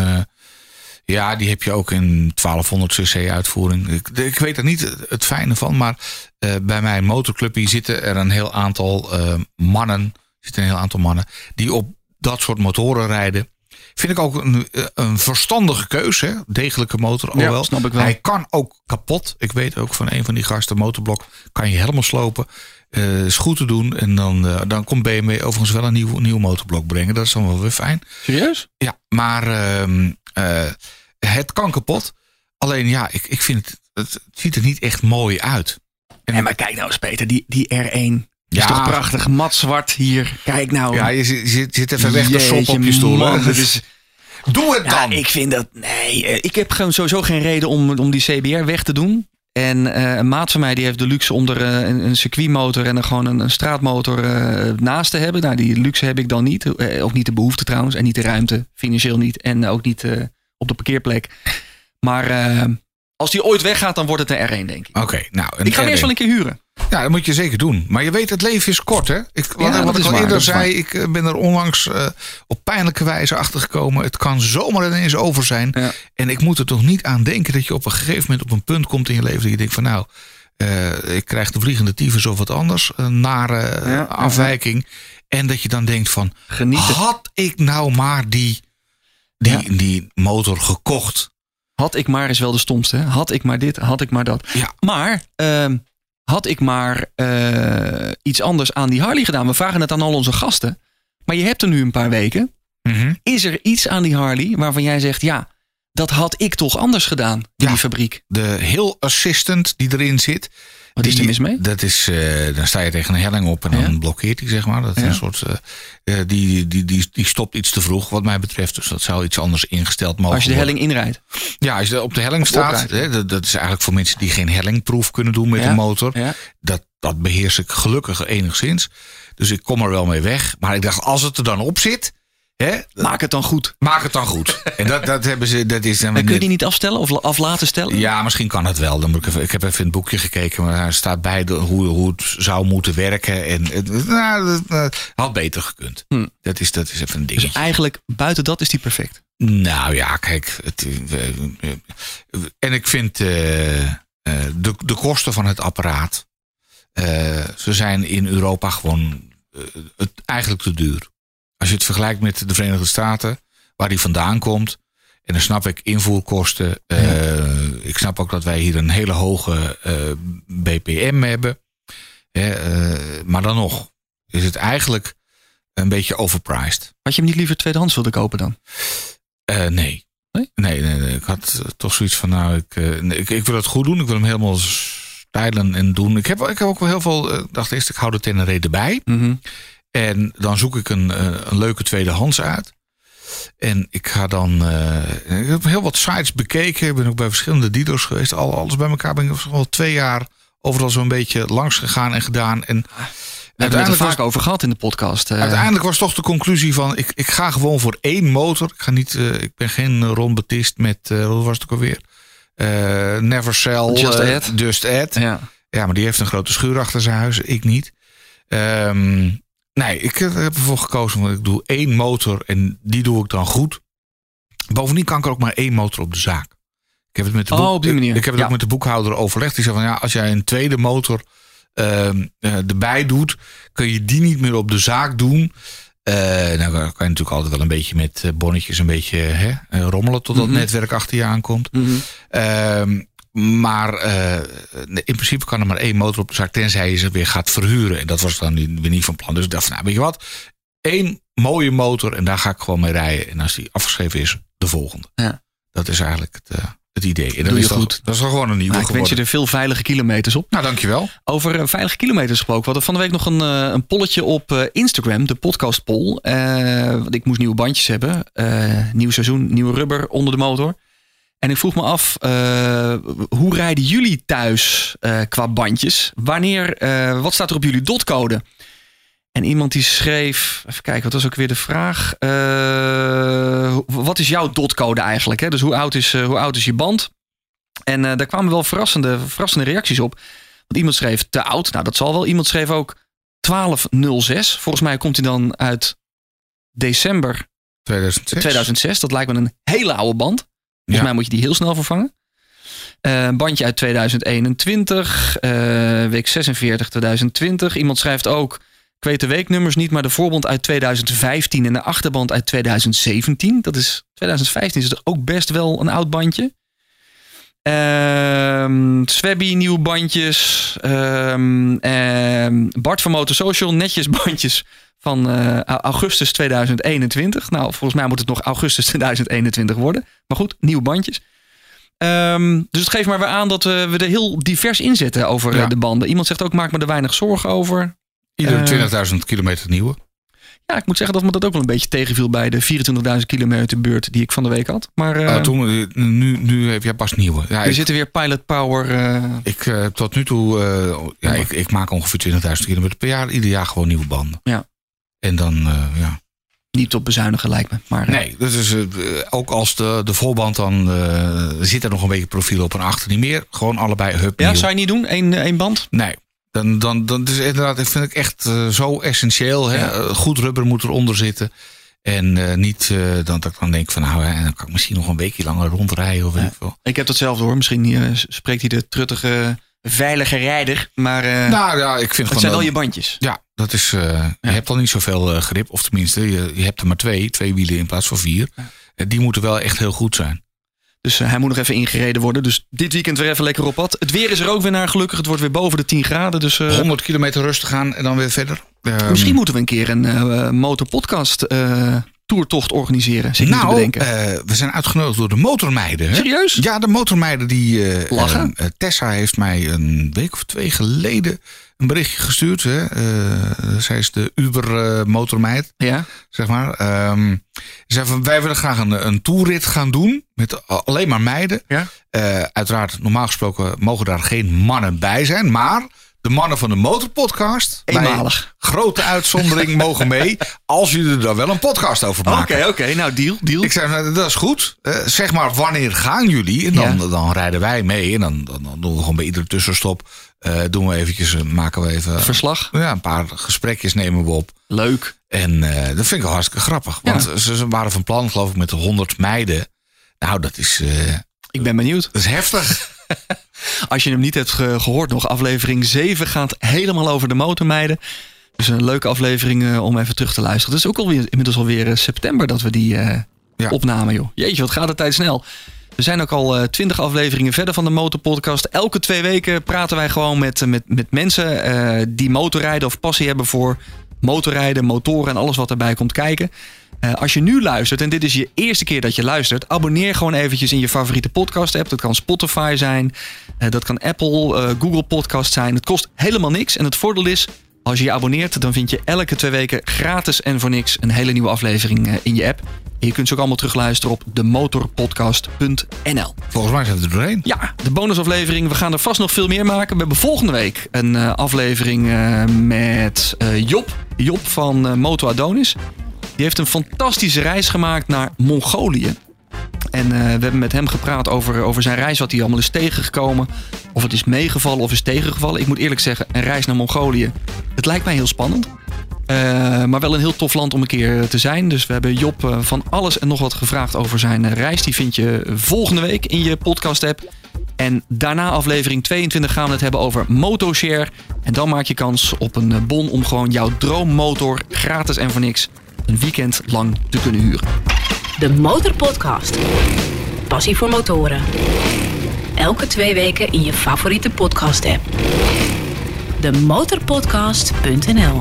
ja, die heb je ook in 1200 cc uitvoering. Ik, ik weet er niet het fijne van, maar eh, bij mijn motorclubje zitten er een heel aantal eh, mannen, zitten een heel aantal mannen die op dat soort motoren rijden. Vind ik ook een, eh, een verstandige keuze, hè? degelijke motor. al Ja, wel. snap ik wel. Hij kan ook kapot. Ik weet ook van een van die gasten, motorblok, kan je helemaal slopen. Eh, is goed te doen. En dan, eh, dan komt BMW overigens wel een nieuw, nieuw motorblok brengen. Dat is dan wel weer fijn. Serieus? Ja, maar ehm, eh, het kan kapot. Alleen ja, ik, ik vind het, het ziet er niet echt mooi uit. Nee, maar kijk nou eens, Peter, die, die R1. Die Ja. is toch prachtig, mat zwart hier. Kijk nou. Ja, je zit, je zit- even weg te sop op je stoel. man, is- Doe het Ja, dan! ik vind dat. Nee, eh, ik heb gewoon sowieso geen reden om, om die CBR weg te doen. En eh, een maat van mij die heeft de luxe om er eh, een, een circuitmotor en er gewoon een, een straatmotor eh, naast te hebben. Nou, die luxe heb ik dan niet. Ook niet de behoefte trouwens. En niet de ruimte. Financieel niet. En ook niet op de parkeerplek. Maar als die ooit weggaat, dan wordt het een R1, denk ik. Oké, nou. Ik ga hem eerst R1. wel een keer huren. Ja, dat moet je zeker doen. Maar je weet, het leven is kort, hè? Ik, wat ik al waar, eerder zei, ik eh, ben er onlangs eh, op pijnlijke wijze achter gekomen. Het kan zomaar ineens over zijn. Ja. En ik moet er toch niet aan denken dat je op een gegeven moment op een punt komt in je leven dat je denkt van nou, eh, ik krijg de vliegende tyfus of wat anders, een nare Ja, afwijking. En dat je dan denkt van, Genieten. had ik nou maar die, die, die motor gekocht? Had ik maar is wel de stomste. hè? Had ik maar dit, had ik maar dat. Ja. Maar ehm, had ik maar eh, iets anders aan die Harley gedaan. We vragen het aan al onze gasten. Maar je hebt er nu een paar weken. Mhm. Is er iets aan die Harley waarvan jij zegt... ja, dat had ik toch anders gedaan in Ja. die fabriek? De Hill Assistant die erin zit. Wat is er mis mee? Dat is, eh, dan sta je tegen een helling op en dan Ja. blokkeert hij, zeg maar. Dat is Ja. een soort, eh, eh, die, die, die, die stopt iets te vroeg, wat mij betreft. Dus dat zou iets anders ingesteld mogen Als je de worden. helling inrijdt. Ja, als je op de helling staat, hè, dat, dat is eigenlijk voor mensen die geen hellingproef kunnen doen met Ja. een motor. Dat, dat beheers ik gelukkig enigszins. Dus ik kom er wel mee weg. Maar ik dacht, als het er dan op zit, hè, Maak het dan goed. maak het dan goed. <laughs> en dat, dat hebben ze, dat is dan En kun je die niet afstellen of af laten stellen? ja, misschien kan het wel. Dan moet ik, even, ik heb even in het boekje gekeken, maar daar staat bij de, hoe, hoe het zou moeten werken. En het nou, eh, had beter gekund. Hm. Dat, is, dat is even een Dus dingetje. eigenlijk, buiten dat is die perfect. Nou ja, kijk. Het, eh, eh, en ik vind eh, eh, de, de kosten van het apparaat. eh, ze zijn in Europa gewoon eh, het, eigenlijk te duur. Als je het vergelijkt met de Verenigde Staten, waar die vandaan komt. En dan snap ik invoerkosten. eh, Ik snap ook dat wij hier een hele hoge eh, BPM hebben. Hè, eh, maar dan nog is het eigenlijk een beetje overpriced. Had je hem niet liever tweedehands willen kopen dan? Nee. Nee? Nee, nee. Ik had toch zoiets van, nou, ik, nee, ik, ik wil het goed doen. Ik wil hem helemaal stijlen en doen. Ik heb, ik heb ook wel heel veel, dacht eerst, ik hou de Tenere erbij. Mhm. En dan zoek ik een, eh, een leuke tweedehands uit. En ik ga dan, eh, ik heb heel wat sites bekeken. Ik ben ook bij verschillende dealers geweest. Al, alles bij elkaar ben ik al twee jaar overal zo'n beetje langs gegaan en gedaan. En We hebben het er was- vaak over gehad in de podcast. eh. Uiteindelijk was toch de conclusie van ik, ik ga gewoon voor één motor. Ik ga niet, ik ben geen Ron Batist met eh, wat was het ook alweer? Never Sell. Just Add. Just. Ja. Ja, maar die heeft een grote schuur achter zijn huis. Ik niet. Ehm, nee, ik heb ervoor gekozen. Want ik doe één motor en die doe ik dan goed. Bovendien kan ik er ook maar één motor op de zaak. Ik heb het met de, Oh, boek- manier. Ik heb het Ja. ook met de boekhouder overlegd. Die zei van ja, als jij een tweede motor ehm, eh, erbij doet, kun je die niet meer op de zaak doen. Eh, nou kan je natuurlijk altijd wel een beetje met eh, bonnetjes een beetje hè, eh, rommelen tot dat Mhm. netwerk achter je aankomt. Ehm, maar eh, in principe kan er maar één motor op de zaak, tenzij je ze weer gaat verhuren. En dat was dan weer niet van plan. Dus ik dacht, van, nou, weet je wat? Eén mooie motor en daar ga ik gewoon mee rijden. En als die afgeschreven is, de volgende. Ja. Dat is eigenlijk het, eh, het idee. En je is dat, goed. Dat is gewoon een nieuwe Nou, ik wens je geworden. er veel veilige kilometers op. Nou, dankjewel. Over eh, veilige kilometers gesproken. We hadden van de week nog een, een polletje op Instagram, de podcast poll. Eh, want ik moest nieuwe bandjes hebben. Nieuw seizoen, nieuwe rubber onder de motor. En ik vroeg me af, eh, hoe rijden jullie thuis eh, qua bandjes? Wanneer, eh, wat staat er op jullie dotcode? En iemand die schreef, even kijken, wat was ook weer de vraag? Wat is jouw dotcode eigenlijk? Hè? Dus hoe oud is, hoe oud is je band? En daar kwamen wel verrassende, verrassende reacties op. Want iemand schreef te oud. Nou, dat zal wel. Iemand schreef ook 1206. Volgens mij komt hij dan uit december 2006. 2006. Dat lijkt me een hele oude band. Volgens Ja. mij moet je die heel snel vervangen. Een bandje uit 2021. eh, week 46 2020. Iemand schrijft ook... Ik weet de weeknummers niet, maar de voorband uit 2015 en de achterband uit 2017. Dat is 2015 is het ook best wel een oud bandje. Ehm Swabby, nieuwe bandjes. Ehm, ehm, Bart van Motor Social, netjes bandjes van eh, augustus 2021. Nou, volgens mij moet het nog augustus 2021 worden. Maar goed, nieuwe bandjes. Ehm, dus het geeft maar weer aan dat we, we er heel divers in zitten over eh, Ja. de banden. Iemand zegt ook, maak me er weinig zorgen over. Iedere Eh, 20.000 kilometer nieuwe. Ja, ik moet zeggen dat me dat ook wel een beetje tegenviel bij de 24.000 kilometer beurt die ik van de week had. Maar eh, Ah, toen, eh, nu, nu heb jij pas nieuwe. Ja, er ik, zitten weer Pilot Power. eh, ik, tot nu toe, ja, ik, ik maak ongeveer 20.000 kilometer per jaar. Ieder jaar gewoon nieuwe banden. Ja. En dan, ja. niet op bezuinigen lijkt me. Maar, Nee, dat is, ook als de, de voorband dan zit er nog een beetje profiel op en achter niet meer. Gewoon allebei hup Ja, nieuw. zou je niet doen? Eén één band? Nee. Dan, dan, dan is inderdaad, dat vind ik echt eh, zo essentieel. Hè? Ja. Eh, Goed rubber moet eronder zitten. En eh, niet eh, dat ik dan denk van nou, hè, dan kan ik misschien nog een weekje langer rondrijden of weet Ja. ik veel. Ik heb dat zelf door. Misschien eh, spreekt hij de truttige, veilige rijder. Maar nou ja, ik vind het gewoon... zijn wel je bandjes. Ja, dat is, eh, je hebt al niet zoveel grip. Of tenminste, je, je hebt er maar twee. Twee wielen in plaats van vier. Die moeten wel echt heel goed zijn. Dus eh, hij moet nog even ingereden worden. Dus dit weekend weer even lekker op pad. Het weer is er ook weer naar gelukkig. Het wordt weer boven de 10 graden. Dus eh, 100 kilometer rustig gaan en dan weer verder. Ehm, misschien moeten we een keer een eh motorpodcast eh toertocht organiseren. Zit te Nou, bedenken. eh, we zijn uitgenodigd door de motormeiden. Hè? Serieus? Ja, de motormeiden die... eh, Lachen? eh, eh, Tessa heeft mij een week of twee geleden een berichtje gestuurd. Hè? Eh, zij is de Uber-motormeid, Ja. zeg maar. Ze zei van, wij willen graag een, een toerrit gaan doen met alleen maar meiden. Ja. Eh, uiteraard, normaal gesproken mogen daar geen mannen bij zijn. Maar de mannen van de Motorpodcast... Eenmalig. Grote uitzondering <laughs> mogen mee. Als jullie er dan wel een podcast over Oké, maken. oké. Nou, deal, deal. Ik zei, nou, dat is goed. Eh, zeg maar, wanneer gaan jullie? En dan, Ja. dan rijden wij mee. En dan, dan, dan doen we gewoon bij iedere tussenstop. Eh, doen we eventjes, eh, maken we even Verslag. ja, een paar gesprekjes nemen we op. Leuk. En eh, dat vind ik wel hartstikke grappig. Want ze, ze waren van plan, geloof ik, met de 100 meiden. Nou, dat is, Ik ben benieuwd. dat is heftig. <laughs> Als je hem niet hebt ge- gehoord nog, aflevering 7 gaat helemaal over de motormeiden. Dus een leuke aflevering om even terug te luisteren. Het is ook alweer, inmiddels alweer september dat we die Ja. opnamen, joh. Jeetje, wat gaat de tijd snel. We zijn ook al twintig afleveringen verder van de Motorpodcast. Elke twee weken praten wij gewoon met, eh, met, met mensen eh, die motorrijden of passie hebben voor motorrijden, motoren en alles wat erbij komt kijken. Eh, als je nu luistert en dit is je eerste keer dat je luistert, abonneer gewoon eventjes in je favoriete podcast app. Dat kan Spotify zijn, eh, dat kan Apple, eh, Google Podcast zijn. Het kost helemaal niks en het voordeel is, als je je abonneert, dan vind je elke twee weken gratis en voor niks een hele nieuwe aflevering eh, in je app. En je kunt ze ook allemaal terugluisteren op demotorpodcast.nl. Volgens mij zijn we er doorheen. Ja, de bonusaflevering. We gaan er vast nog veel meer maken. We hebben volgende week een eh, aflevering eh, met eh, Job. Job van Moto Adonis. Die heeft een fantastische reis gemaakt naar Mongolië. En we hebben met hem gepraat over, over zijn reis, wat hij allemaal is tegengekomen. Of het is meegevallen of is tegengevallen. Ik moet eerlijk zeggen, een reis naar Mongolië, het lijkt mij heel spannend. Eh, maar wel een heel tof land om een keer te zijn. Dus we hebben Job eh, van alles en nog wat gevraagd over zijn eh, reis. Die vind je volgende week in je podcast-app. En daarna aflevering 22 gaan we het hebben over Motoshare. En dan maak je kans op een eh, bon om gewoon jouw droommotor gratis en voor niks een weekend lang te kunnen huren. De Motorpodcast. Passie voor motoren. Elke twee weken in je favoriete podcast demotorpodcast.nl